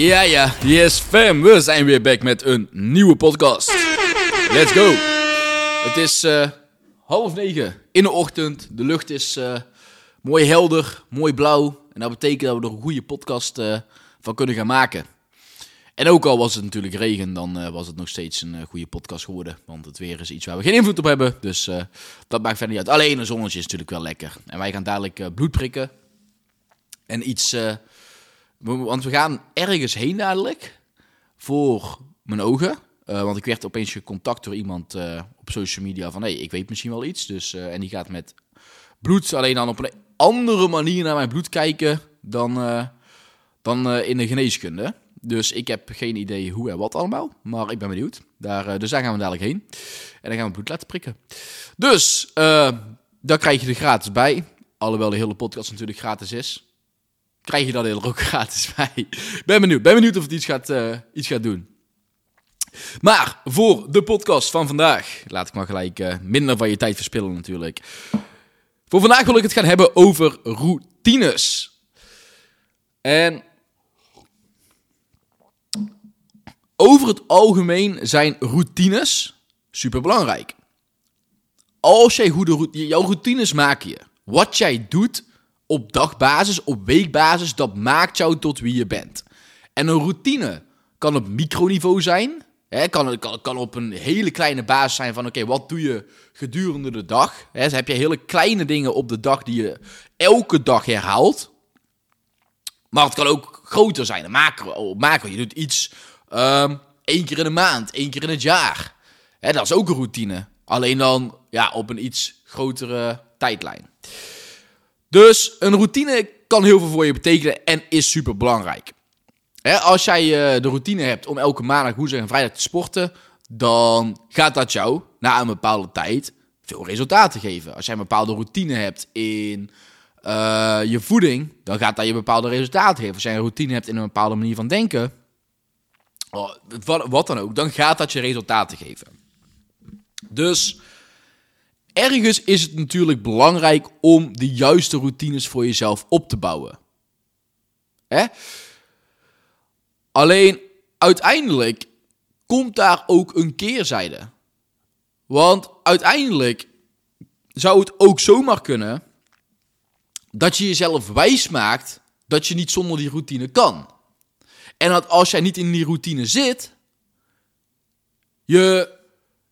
Ja, ja, yes fam. We zijn weer back met een nieuwe podcast. Let's go. Het is uh, half negen in de ochtend. De lucht is uh, mooi helder, mooi blauw. En dat betekent dat we er een goede podcast uh, van kunnen gaan maken. En ook al was het natuurlijk regen, dan was het nog steeds een goede podcast geworden. Want het weer is iets waar we geen invloed op hebben. Dus dat maakt verder niet uit. Alleen een zonnetje is natuurlijk wel lekker. En wij gaan dadelijk bloed prikken. En iets want we gaan ergens heen dadelijk voor mijn ogen. Uh, want ik werd opeens gecontact door iemand uh, op social media van... hé, hey, ik weet misschien wel iets. Dus, uh, en die gaat met bloed alleen dan op een andere manier naar mijn bloed kijken... dan, dan in de geneeskunde. Dus ik heb geen idee hoe en wat allemaal. Maar ik ben benieuwd. Daar, dus daar gaan we dadelijk heen. En dan gaan we bloed laten prikken. Dus, daar krijg je er gratis bij. Alhoewel de hele podcast natuurlijk gratis is krijg je dat er ook gratis bij. Ben benieuwd. Ben benieuwd of het iets gaat, uh, iets gaat doen. Maar voor de podcast van vandaag, laat ik maar gelijk uh, minder van je tijd verspillen natuurlijk. Voor vandaag wil ik het gaan hebben over routines. En over het algemeen zijn routines super belangrijk. Als jij goede routines, jouw routines maken je. Wat jij doet, op dagbasis, op weekbasis, dat maakt jou tot wie je bent. En een routine kan op microniveau zijn. Hè, kan, kan, op een hele kleine basis zijn van oké, wat doe je gedurende de dag? Hè, dus heb je hele kleine dingen op de dag die je elke dag herhaalt. Maar het kan ook groter zijn. Een macro, macro. Je doet iets um, één keer in de maand, één keer in het jaar. Hè, dat is ook een routine. Alleen dan ja, op een iets grotere tijdlijn. Dus een routine kan heel veel voor je betekenen en is super belangrijk. als jij uh, de routine hebt om elke maandag, woensdag en vrijdag te sporten, dan gaat dat jou na een bepaalde tijd veel resultaten geven. Als jij een bepaalde routine hebt in uh, je voeding, dan gaat dat je bepaalde resultaten geven. Als jij een routine hebt in een bepaalde manier van denken, oh, wat dan ook, dan gaat dat je resultaten geven. Dus ergens is het natuurlijk belangrijk om de juiste routines voor jezelf op te bouwen. Hè? Alleen uiteindelijk komt daar ook een keerzijde. Want uiteindelijk zou het ook zomaar kunnen dat je jezelf wijs maakt dat je niet zonder die routine kan. En dat als jij niet in die routine zit, je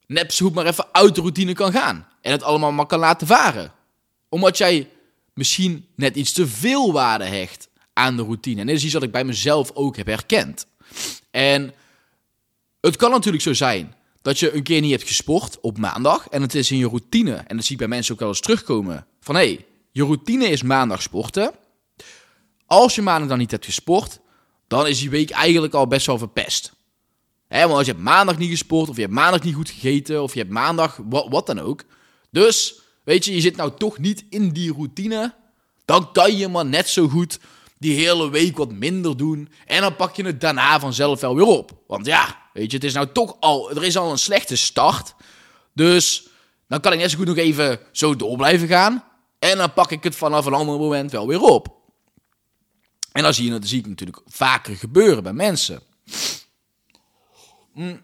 net zo maar even uit de routine kan gaan. En het allemaal maar kan laten varen. Omdat jij misschien net iets te veel waarde hecht aan de routine. En dit is iets wat ik bij mezelf ook heb herkend. En het kan natuurlijk zo zijn dat je een keer niet hebt gesport op maandag. En het is in je routine. En dat zie ik bij mensen ook wel eens terugkomen. Van hé, hey, je routine is maandag sporten. Als je maandag dan niet hebt gesport, dan is die week eigenlijk al best wel verpest. Want als je hebt maandag niet gesport, of je hebt maandag niet goed gegeten, of je hebt maandag wat, wat dan ook. Dus, weet je, je zit nou toch niet in die routine. Dan kan je maar net zo goed die hele week wat minder doen. En dan pak je het daarna vanzelf wel weer op. Want ja, weet je, het is nou toch al, er is al een slechte start. Dus dan kan ik net zo goed nog even zo door blijven gaan. En dan pak ik het vanaf een ander moment wel weer op. En dan zie, je, dat zie ik natuurlijk vaker gebeuren bij mensen. Mm.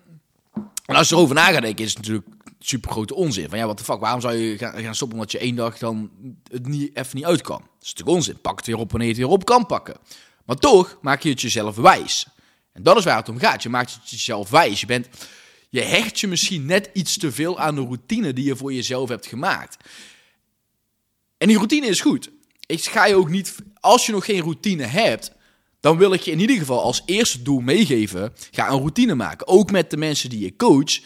En als je erover na gaat denken, is het natuurlijk super grote onzin. Van ja, wat de fuck, waarom zou je gaan, stoppen omdat je één dag dan het niet, even niet uit kan? Dat is natuurlijk onzin. Pak het weer op wanneer je het weer op kan pakken. Maar toch maak je het jezelf wijs. En dat is waar het om gaat. Je maakt het jezelf wijs. Je, bent, je hecht je misschien net iets te veel aan de routine die je voor jezelf hebt gemaakt. En die routine is goed. Ik ga je ook niet, als je nog geen routine hebt, dan wil ik je in ieder geval als eerste doel meegeven: ga een routine maken. Ook met de mensen die je coach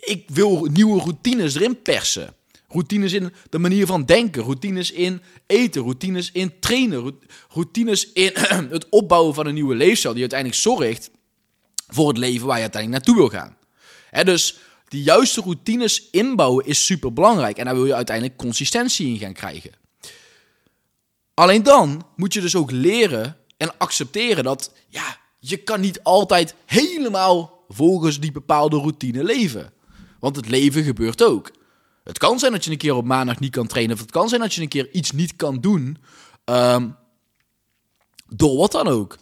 ik wil nieuwe routines erin persen. Routines in de manier van denken, routines in eten, routines in trainen, routines in het opbouwen van een nieuwe leefstijl die uiteindelijk zorgt voor het leven waar je uiteindelijk naartoe wil gaan. dus die juiste routines inbouwen is super belangrijk en daar wil je uiteindelijk consistentie in gaan krijgen. Alleen dan moet je dus ook leren en accepteren dat ja, je kan niet altijd helemaal volgens die bepaalde routine leven. Want het leven gebeurt ook. Het kan zijn dat je een keer op maandag niet kan trainen. Of het kan zijn dat je een keer iets niet kan doen. Um, door wat dan ook.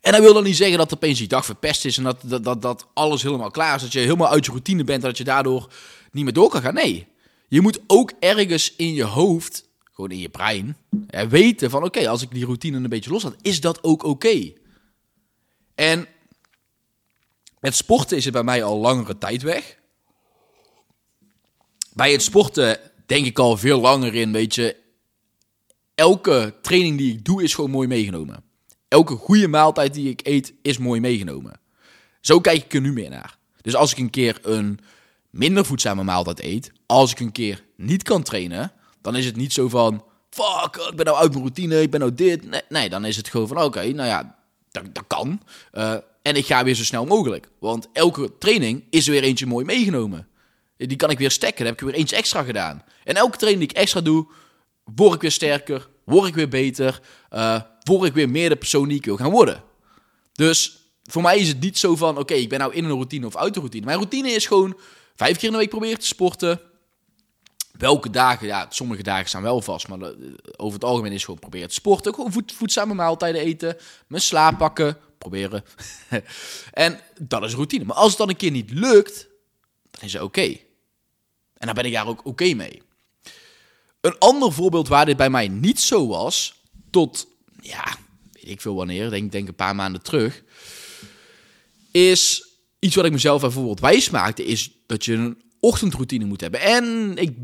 En dat wil dan niet zeggen dat opeens die dag verpest is en dat, dat, dat, alles helemaal klaar is. Dat je helemaal uit je routine bent en dat je daardoor niet meer door kan gaan. Nee, je moet ook ergens in je hoofd, gewoon in je brein, weten van oké, als ik die routine een beetje loslaat, is dat ook oké. En met sporten is het bij mij al langere tijd weg. Bij het sporten denk ik al veel langer in, weet je. Elke training die ik doe is gewoon mooi meegenomen. Elke goede maaltijd die ik eet is mooi meegenomen. Zo kijk ik er nu meer naar. Dus als ik een keer een minder voedzame maaltijd eet, als ik een keer niet kan trainen, dan is het niet zo van, fuck, ik ben nou uit mijn routine, ik ben nou dit. Nee, nee dan is het gewoon van, oké, nou ja, dat, dat kan. Uh, en ik ga weer zo snel mogelijk. Want elke training is er weer eentje mooi meegenomen. Die kan ik weer stekken. Dan heb ik weer eentje extra gedaan. En elke training die ik extra doe, word ik weer sterker. Word ik weer beter. Uh, word ik weer meer de persoon die ik wil gaan worden. Dus voor mij is het niet zo van: oké, ik ben nou in een routine of uit de routine. Mijn routine is gewoon vijf keer in de week proberen te sporten. Welke dagen, ja, sommige dagen staan wel vast, maar over het algemeen is gewoon proberen te sporten. Gewoon voed, voedzame maaltijden eten, mijn slaap pakken, proberen. en dat is routine. Maar als het dan een keer niet lukt, dan is het oké. En dan ben ik daar ook oké mee. Een ander voorbeeld waar dit bij mij niet zo was, tot, ja, weet ik veel wanneer, denk, denk een paar maanden terug, is iets wat ik mezelf bijvoorbeeld wijs maakte, is dat je een ochtendroutine moet hebben. En ik,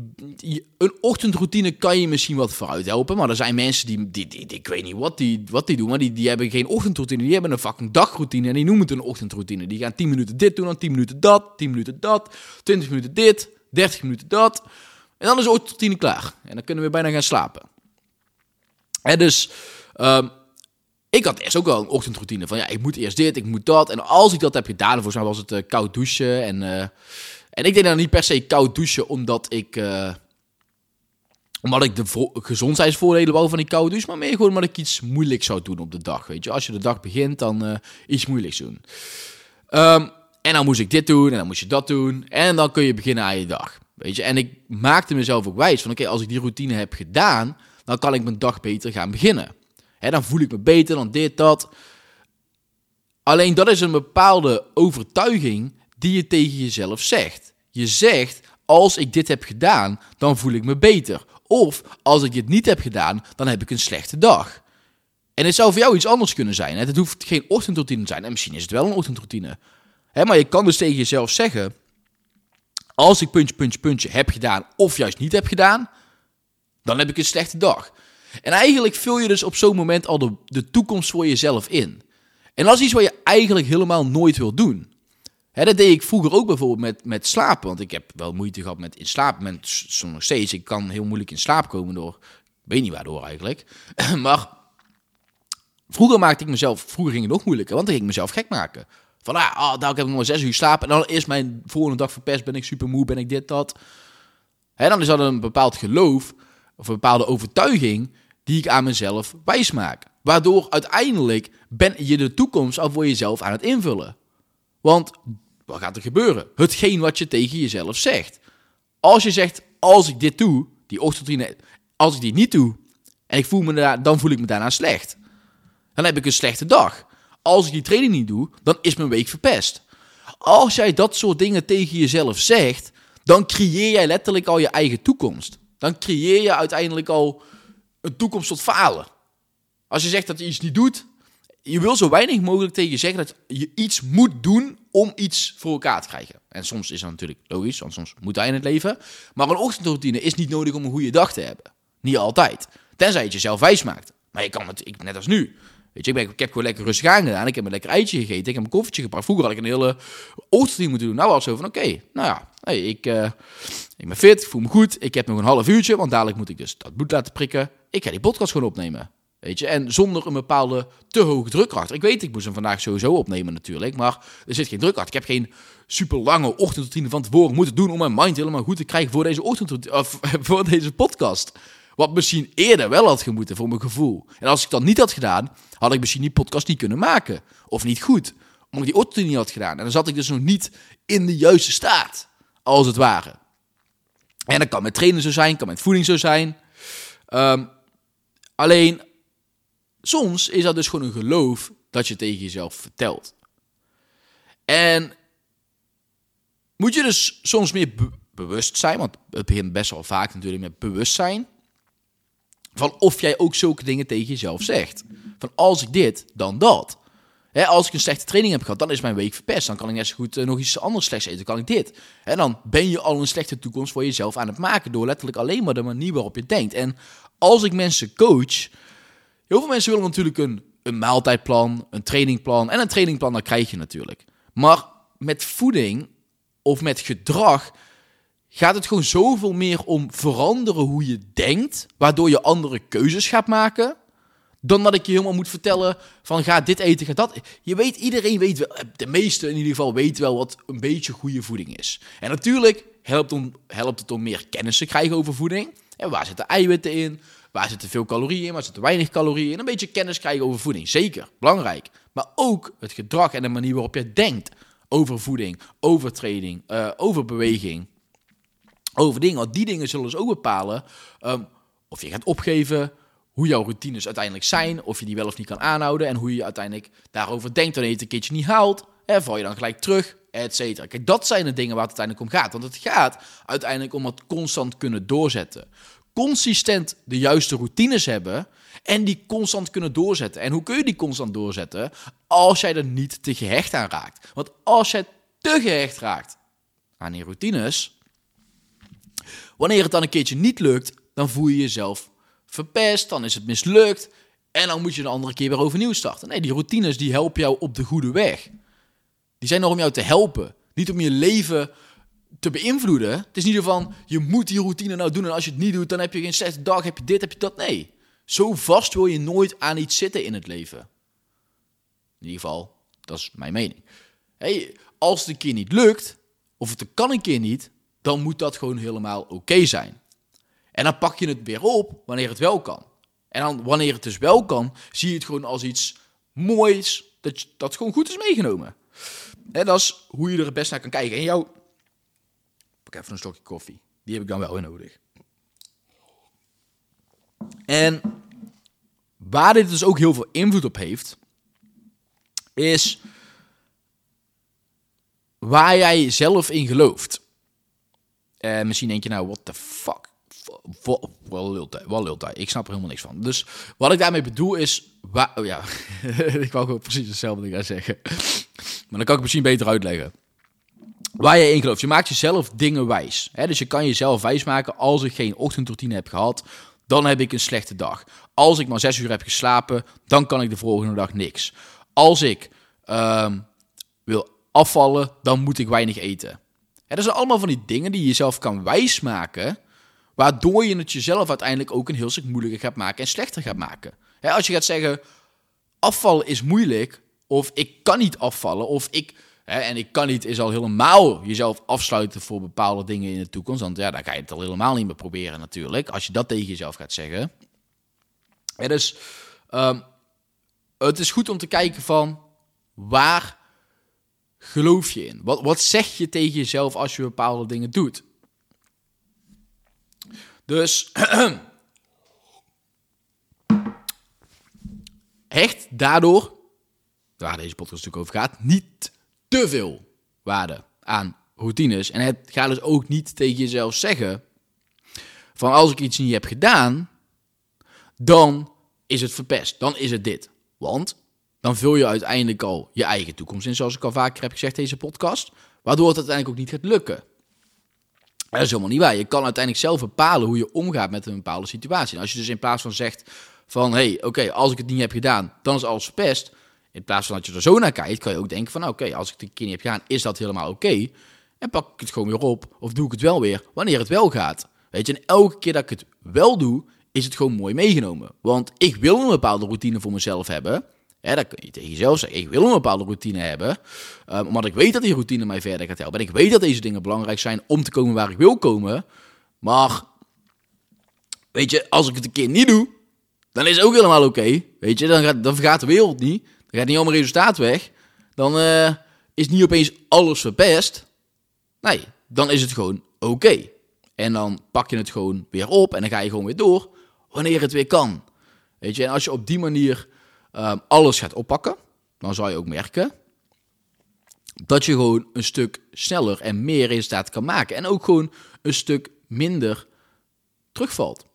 een ochtendroutine kan je misschien wat vooruit helpen. Maar er zijn mensen die, die, die, ik weet niet wat die, wat die doen, maar die, die hebben geen ochtendroutine. Die hebben een fucking dagroutine en die noemen het een ochtendroutine. Die gaan 10 minuten dit doen, dan 10 minuten dat, 10 minuten dat, 20 minuten dit, 30 minuten dat. En dan is de ochtendroutine klaar. En dan kunnen we bijna gaan slapen. En dus, um, ik had eerst ook wel een ochtendroutine van ja, ik moet eerst dit, ik moet dat. En als ik dat heb gedaan, volgens mij was het uh, koud douchen en... Uh, en ik deed dan niet per se koud douchen, omdat ik, uh, omdat ik de gezondheidsvoordelen wou van die koude douche. Maar meer gewoon omdat ik iets moeilijks zou doen op de dag. Weet je, als je de dag begint, dan uh, iets moeilijks doen. Um, en dan moest ik dit doen en dan moest je dat doen. En dan kun je beginnen aan je dag. Weet je, en ik maakte mezelf ook wijs van: oké, als ik die routine heb gedaan, dan kan ik mijn dag beter gaan beginnen. Hè, dan voel ik me beter dan dit, dat. Alleen dat is een bepaalde overtuiging die je tegen jezelf zegt. Je zegt, als ik dit heb gedaan, dan voel ik me beter. Of als ik dit niet heb gedaan, dan heb ik een slechte dag. En het zou voor jou iets anders kunnen zijn. Het hoeft geen ochtendroutine te zijn. En misschien is het wel een ochtendroutine. Maar je kan dus tegen jezelf zeggen: als ik puntje, puntje, puntje heb gedaan, of juist niet heb gedaan, dan heb ik een slechte dag. En eigenlijk vul je dus op zo'n moment al de, de toekomst voor jezelf in. En dat is iets wat je eigenlijk helemaal nooit wil doen. Hè, dat deed ik vroeger ook bijvoorbeeld met, met slapen. Want ik heb wel moeite gehad met in slaap. Met, soms nog steeds. Ik kan heel moeilijk in slaap komen door. Ik weet niet waardoor eigenlijk. maar vroeger maakte ik mezelf. Vroeger ging het nog moeilijker. Want dan ging ik mezelf gek maken. Van ah, oh, daar heb ik nog maar zes uur slapen. En dan is mijn volgende dag verpest. Ben ik super moe. Ben ik dit, dat. Hè, dan is dat een bepaald geloof. Of een bepaalde overtuiging. Die ik aan mezelf wijs maak. Waardoor uiteindelijk ben je de toekomst al voor jezelf aan het invullen. Want wat gaat er gebeuren? Hetgeen wat je tegen jezelf zegt. Als je zegt, als ik dit doe, die ochtendroutine, als ik die niet doe, en ik voel me daar, dan voel ik me daarna slecht. Dan heb ik een slechte dag. Als ik die training niet doe, dan is mijn week verpest. Als jij dat soort dingen tegen jezelf zegt, dan creëer jij letterlijk al je eigen toekomst. Dan creëer je uiteindelijk al een toekomst tot falen. Als je zegt dat je iets niet doet, je wil zo weinig mogelijk tegen je zeggen dat je iets moet doen om iets voor elkaar te krijgen. En soms is dat natuurlijk logisch, want soms moet hij in het leven. Maar een ochtendroutine is niet nodig om een goede dag te hebben. Niet altijd. Tenzij het jezelf wijs maakt. Maar je kan het, net als nu. Weet je, ik, heb gewoon lekker rustig aangedaan. Ik heb een lekker eitje gegeten. Ik heb een koffietje gepakt. Vroeger had ik een hele ochtendroutine moeten doen. Nou was zo van, oké, nou ja, ik, uh, ik ben fit, ik voel me goed. Ik heb nog een half uurtje, want dadelijk moet ik dus dat bloed laten prikken. Ik ga die podcast gewoon opnemen. Weet je, en zonder een bepaalde te hoge druk achter. Ik weet, ik moest hem vandaag sowieso opnemen natuurlijk, maar er zit geen druk achter. Ik heb geen super lange ochtendroutine van tevoren moeten doen om mijn mind helemaal goed te krijgen voor deze ochtend voor deze podcast. Wat misschien eerder wel had gemoeten voor mijn gevoel. En als ik dat niet had gedaan, had ik misschien die podcast niet kunnen maken. Of niet goed. Omdat ik die ochtend niet had gedaan. En dan zat ik dus nog niet in de juiste staat. Als het ware. En dat kan met trainen zo zijn, kan met voeding zo zijn. Um, alleen soms is dat dus gewoon een geloof dat je tegen jezelf vertelt. En moet je dus soms meer bewust zijn, want het begint best wel vaak natuurlijk met bewustzijn, van of jij ook zulke dingen tegen jezelf zegt. Van als ik dit, dan dat. als ik een slechte training heb gehad, dan is mijn week verpest. Dan kan ik net zo goed eh, nog iets anders slechts eten. Kan ik dit. En dan ben je al een slechte toekomst voor jezelf aan het maken. Door letterlijk alleen maar de manier waarop je denkt. En als ik mensen coach. Heel veel mensen willen natuurlijk een, een maaltijdplan, een trainingplan. En een trainingplan, dat krijg je natuurlijk. Maar met voeding of met gedrag gaat het gewoon zoveel meer om veranderen hoe je denkt, waardoor je andere keuzes gaat maken, dan dat ik je helemaal moet vertellen van ga dit eten, ga dat. Je weet, iedereen weet wel, de meeste in ieder geval weten wel wat een beetje goede voeding is. En natuurlijk helpt, om, helpt het om meer kennis te krijgen over voeding. En waar zitten eiwitten in? Waar zitten veel calorieën in? Waar zitten weinig calorieën in? Een beetje kennis krijgen over voeding. Zeker, belangrijk. Maar ook het gedrag en de manier waarop je denkt over voeding, over training, uh, over beweging over dingen. Want die dingen zullen dus ook bepalen um, of je gaat opgeven, hoe jouw routines uiteindelijk zijn, of je die wel of niet kan aanhouden en hoe je uiteindelijk daarover denkt wanneer je het een keertje niet haalt. En val je dan gelijk terug, et cetera. Kijk, dat zijn de dingen waar het uiteindelijk om gaat. Want het gaat uiteindelijk om het constant kunnen doorzetten. Consistent de juiste routines hebben en die constant kunnen doorzetten. En hoe kun je die constant doorzetten? Als jij er niet te gehecht aan raakt. Want als jij te gehecht raakt aan die routines, Wanneer het dan een keertje niet lukt, dan voel je jezelf verpest, dan is het mislukt en dan moet je een andere keer weer overnieuw starten. Nee, die routines die helpen jou op de goede weg. Die zijn er om jou te helpen, niet om je leven te beïnvloeden. Het is niet van, je moet die routine nou doen en als je het niet doet, dan heb je geen slechte dag, heb je dit, heb je dat. Nee, zo vast wil je nooit aan iets zitten in het leven. In ieder geval, dat is mijn mening. Hey, als het een keer niet lukt, of het kan een keer niet, dan moet dat gewoon helemaal oké zijn. En dan pak je het weer op wanneer het wel kan. En dan wanneer het dus wel kan, zie je het gewoon als iets moois, dat, dat gewoon goed is meegenomen. En dat is hoe je er het best naar kan kijken. En jou, pak even een stokje koffie. Die heb ik dan wel weer nodig. En waar dit dus ook heel veel invloed op heeft, is waar jij zelf in gelooft. Uh, misschien denk je nou, what the fuck? Wat lult hij? Ik snap er helemaal niks van. Dus wat ik daarmee bedoel is... Oh ja, ik wou gewoon precies hetzelfde gaan zeggen. Maar dan kan ik misschien beter uitleggen. Waar je in gelooft. Je maakt jezelf dingen wijs. Hè? Dus je kan jezelf wijs maken als ik geen ochtendroutine heb gehad. Dan heb ik een slechte dag. Als ik maar zes uur heb geslapen, dan kan ik de volgende dag niks. Als ik um, wil afvallen, dan moet ik weinig eten. Ja, dat zijn allemaal van die dingen die je jezelf kan wijsmaken, waardoor je het jezelf uiteindelijk ook een heel stuk moeilijker gaat maken en slechter gaat maken. als je gaat zeggen, afvallen is moeilijk, of ik kan niet afvallen, of ik, en ik kan niet, is al helemaal jezelf afsluiten voor bepaalde dingen in de toekomst, want ja, dan ga je het al helemaal niet meer proberen natuurlijk, als je dat tegen jezelf gaat zeggen. Dus um, het is goed om te kijken van, waar geloof je in? Wat, wat zeg je tegen jezelf als je bepaalde dingen doet? Dus hecht daardoor, waar deze podcast natuurlijk over gaat, niet te veel waarde aan routines. En het gaat dus ook niet tegen jezelf zeggen van als ik iets niet heb gedaan, dan is het verpest. Dan is het dit. Want dan vul je uiteindelijk al je eigen toekomst in, zoals ik al vaker heb gezegd deze podcast, waardoor het uiteindelijk ook niet gaat lukken. Dat is helemaal niet waar. Je kan uiteindelijk zelf bepalen hoe je omgaat met een bepaalde situatie. En als je dus in plaats van zegt van, hey, oké, als ik het niet heb gedaan, dan is alles verpest. In plaats van dat je er zo naar kijkt, kan je ook denken van, oké, als ik het een keer niet heb gedaan, is dat helemaal oké. En pak ik het gewoon weer op, of doe ik het wel weer, wanneer het wel gaat. Weet je, en elke keer dat ik het wel doe, is het gewoon mooi meegenomen. Want ik wil een bepaalde routine voor mezelf hebben. Ja, dan kun je tegen jezelf zeggen, ik wil een bepaalde routine hebben, um, omdat ik weet dat die routine mij verder gaat helpen. En ik weet dat deze dingen belangrijk zijn om te komen waar ik wil komen. Maar, weet je, als ik het een keer niet doe, dan is het ook helemaal oké. weet je, dan, gaat, dan vergaat de wereld niet. Dan gaat niet allemaal resultaat weg. Dan uh, is niet opeens alles verpest. Nee, dan is het gewoon oké. En dan pak je het gewoon weer op en dan ga je gewoon weer door wanneer het weer kan. Weet je, en als je op die manier Ehm, alles gaat oppakken. dan zal je ook merken dat je gewoon een stuk sneller en meer resultaat kan maken. En ook gewoon een stuk minder terugvalt.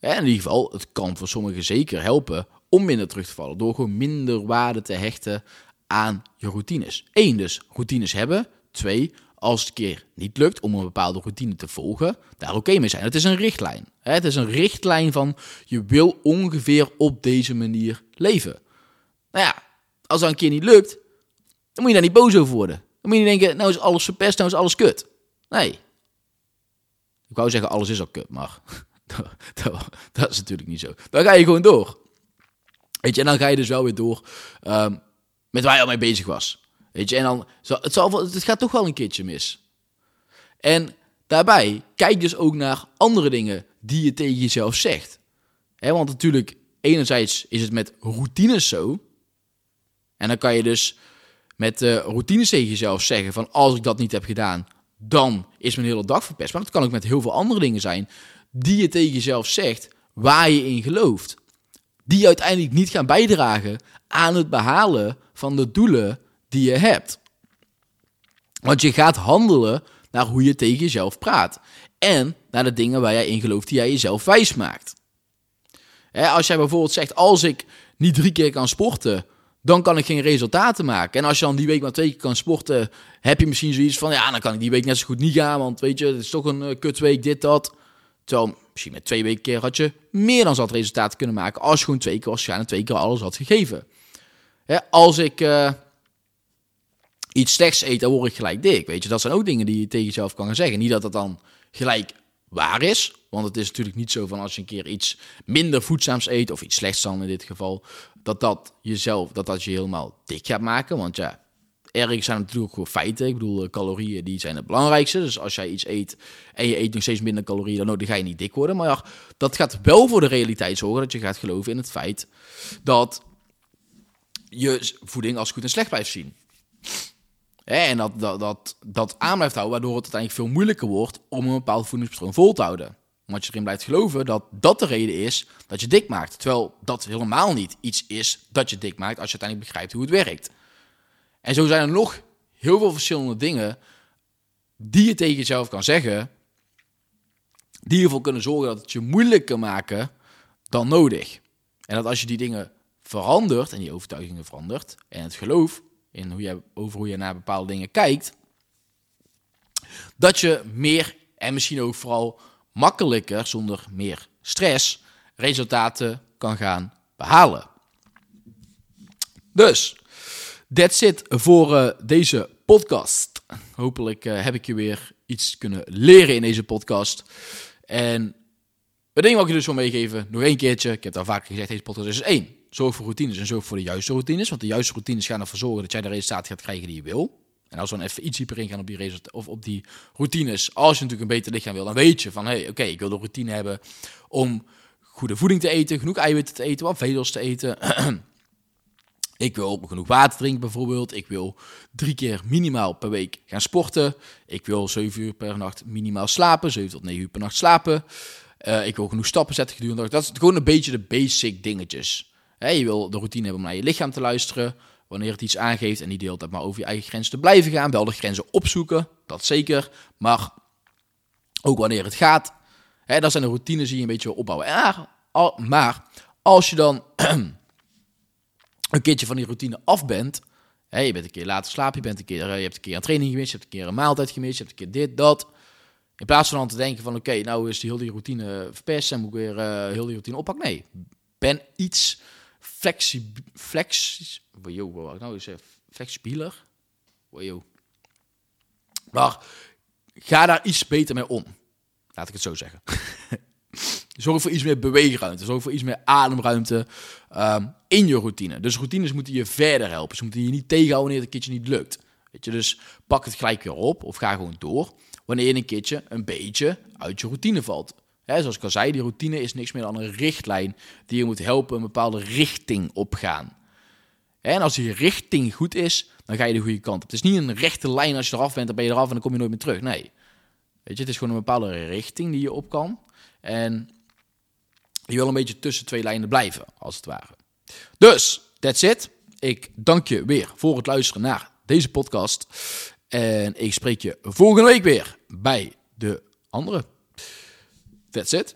in ieder geval, het kan voor sommigen zeker helpen om minder terug te vallen. Door gewoon minder waarde te hechten aan je routines. Eén, dus routines hebben. Twee, als het een keer niet lukt om een bepaalde routine te volgen, daar oké mee zijn. Het is een richtlijn. Het is een richtlijn van je wil ongeveer op deze manier leven. Nou ja, als dat een keer niet lukt, dan moet je daar niet boos over worden. Dan moet je niet denken, nou is alles verpest, nou is alles kut. Nee. Ik wou zeggen, alles is al kut, maar dat, is natuurlijk niet zo. Dan ga je gewoon door. Weet je, en dan ga je dus wel weer door um, met waar je al mee bezig was. Weet je, en dan, het, het gaat toch wel een keertje mis. En daarbij, kijk dus ook naar andere dingen die je tegen jezelf zegt. Want natuurlijk, enerzijds is het met routines zo. En dan kan je dus met uh, routines tegen jezelf zeggen van als ik dat niet heb gedaan, dan is mijn hele dag verpest. Maar dat kan ook met heel veel andere dingen zijn die je tegen jezelf zegt, waar je in gelooft. Die uiteindelijk niet gaan bijdragen aan het behalen van de doelen die je hebt. Want je gaat handelen naar hoe je tegen jezelf praat. En naar de dingen waar jij in gelooft die jij jezelf wijs maakt. als jij bijvoorbeeld zegt, als ik niet drie keer kan sporten, dan kan ik geen resultaten maken. En als je dan die week maar twee keer kan sporten, heb je misschien zoiets van, ja, dan kan ik die week net zo goed niet gaan, want weet je, het is toch een uh, kutweek, dit, dat. Terwijl, misschien met twee weken keer had je meer dan zat resultaten kunnen maken, als je gewoon twee keer waarschijnlijk twee keer alles had gegeven. als ik... Uh, iets slechts eet, dan word ik gelijk dik. Weet je, dat zijn ook dingen die je tegen jezelf kan gaan zeggen. Niet dat dat dan gelijk waar is. Want het is natuurlijk niet zo van als je een keer iets minder voedzaams eet, of iets slechts dan in dit geval, dat dat jezelf, dat dat je helemaal dik gaat maken. Want ja, ergens zijn natuurlijk gewoon feiten. Ik bedoel, calorieën die zijn het belangrijkste. Dus als jij iets eet en je eet nog steeds minder calorieën dan nodig, ga je niet dik worden. Maar ja, dat gaat wel voor de realiteit zorgen dat je gaat geloven in het feit dat je voeding als goed en slecht blijft zien. En dat, dat, dat, dat aan blijft houden, waardoor het uiteindelijk veel moeilijker wordt om een bepaald voedingspatroon vol te houden. Omdat je erin blijft geloven dat dat de reden is dat je dik maakt. Terwijl dat helemaal niet iets is dat je dik maakt als je uiteindelijk begrijpt hoe het werkt. En zo zijn er nog heel veel verschillende dingen die je tegen jezelf kan zeggen, die ervoor kunnen zorgen dat het je moeilijker maken dan nodig. En dat als je die dingen verandert en die overtuigingen verandert en het geloof in hoe je, over hoe je naar bepaalde dingen kijkt, dat je meer en misschien ook vooral makkelijker, zonder meer stress, resultaten kan gaan behalen. Dus, that's it voor uh, deze podcast. Hopelijk uh, heb ik je weer iets kunnen leren in deze podcast. En het ding wat ik je dus wil meegeven, nog één keertje. Ik heb het al vaker gezegd, deze podcast is één. Zorg voor routines en zorg voor de juiste routines. Want de juiste routines gaan ervoor zorgen dat jij de resultaten gaat krijgen die je wil. En als we dan even iets dieper ingaan op die, of op die routines. Als je natuurlijk een beter lichaam wil, dan weet je van... hé, hey, oké, ik wil de routine hebben om goede voeding te eten... genoeg eiwitten te eten, wat vezels te eten... Ik wil genoeg water drinken bijvoorbeeld. Ik wil drie keer minimaal per week gaan sporten. Ik wil 7 uur per nacht minimaal slapen. 7 tot 9 uur per nacht slapen. Uh, ik wil genoeg stappen zetten gedurende Dat is gewoon een beetje de basic dingetjes je wil de routine hebben om naar je lichaam te luisteren. Wanneer het iets aangeeft en niet de hele tijd maar over je eigen grenzen te blijven gaan. Wel de grenzen opzoeken, dat zeker. Maar ook wanneer het gaat. Hè, dat zijn de routines die je een beetje wil opbouwen. En, maar als je dan een keertje van die routine af bent. Je bent een keer later slapen, je, bent een keer, je hebt een keer een training gemist, je hebt een keer een maaltijd gemist, je hebt een keer dit, dat. In plaats van dan te denken van oké, nou is die heel die routine verpest en moet ik weer uh, heel die routine oppakken. Nee, ben iets flexi, flex, nou. Wow. Maar ga daar iets beter mee om. Laat ik het zo zeggen. zorg voor iets meer beweegruimte. Zorg voor iets meer ademruimte um, in je routine. Dus routines moeten je verder helpen. Ze moeten je niet tegenhouden wanneer het een keertje niet lukt. Weet je, dus pak het gelijk weer op of ga gewoon door. Wanneer je een keertje een beetje uit je routine valt zoals ik al zei, die routine is niks meer dan een richtlijn die je moet helpen een bepaalde richting opgaan. en als die richting goed is, dan ga je de goede kant op. Het is niet een rechte lijn als je eraf bent, dan ben je eraf en dan kom je nooit meer terug. Nee. Weet je, het is gewoon een bepaalde richting die je op kan. En je wil een beetje tussen twee lijnen blijven, als het ware. Dus, that's it. ik dank je weer voor het luisteren naar deze podcast. En ik spreek je volgende week weer bij de andere. That's it.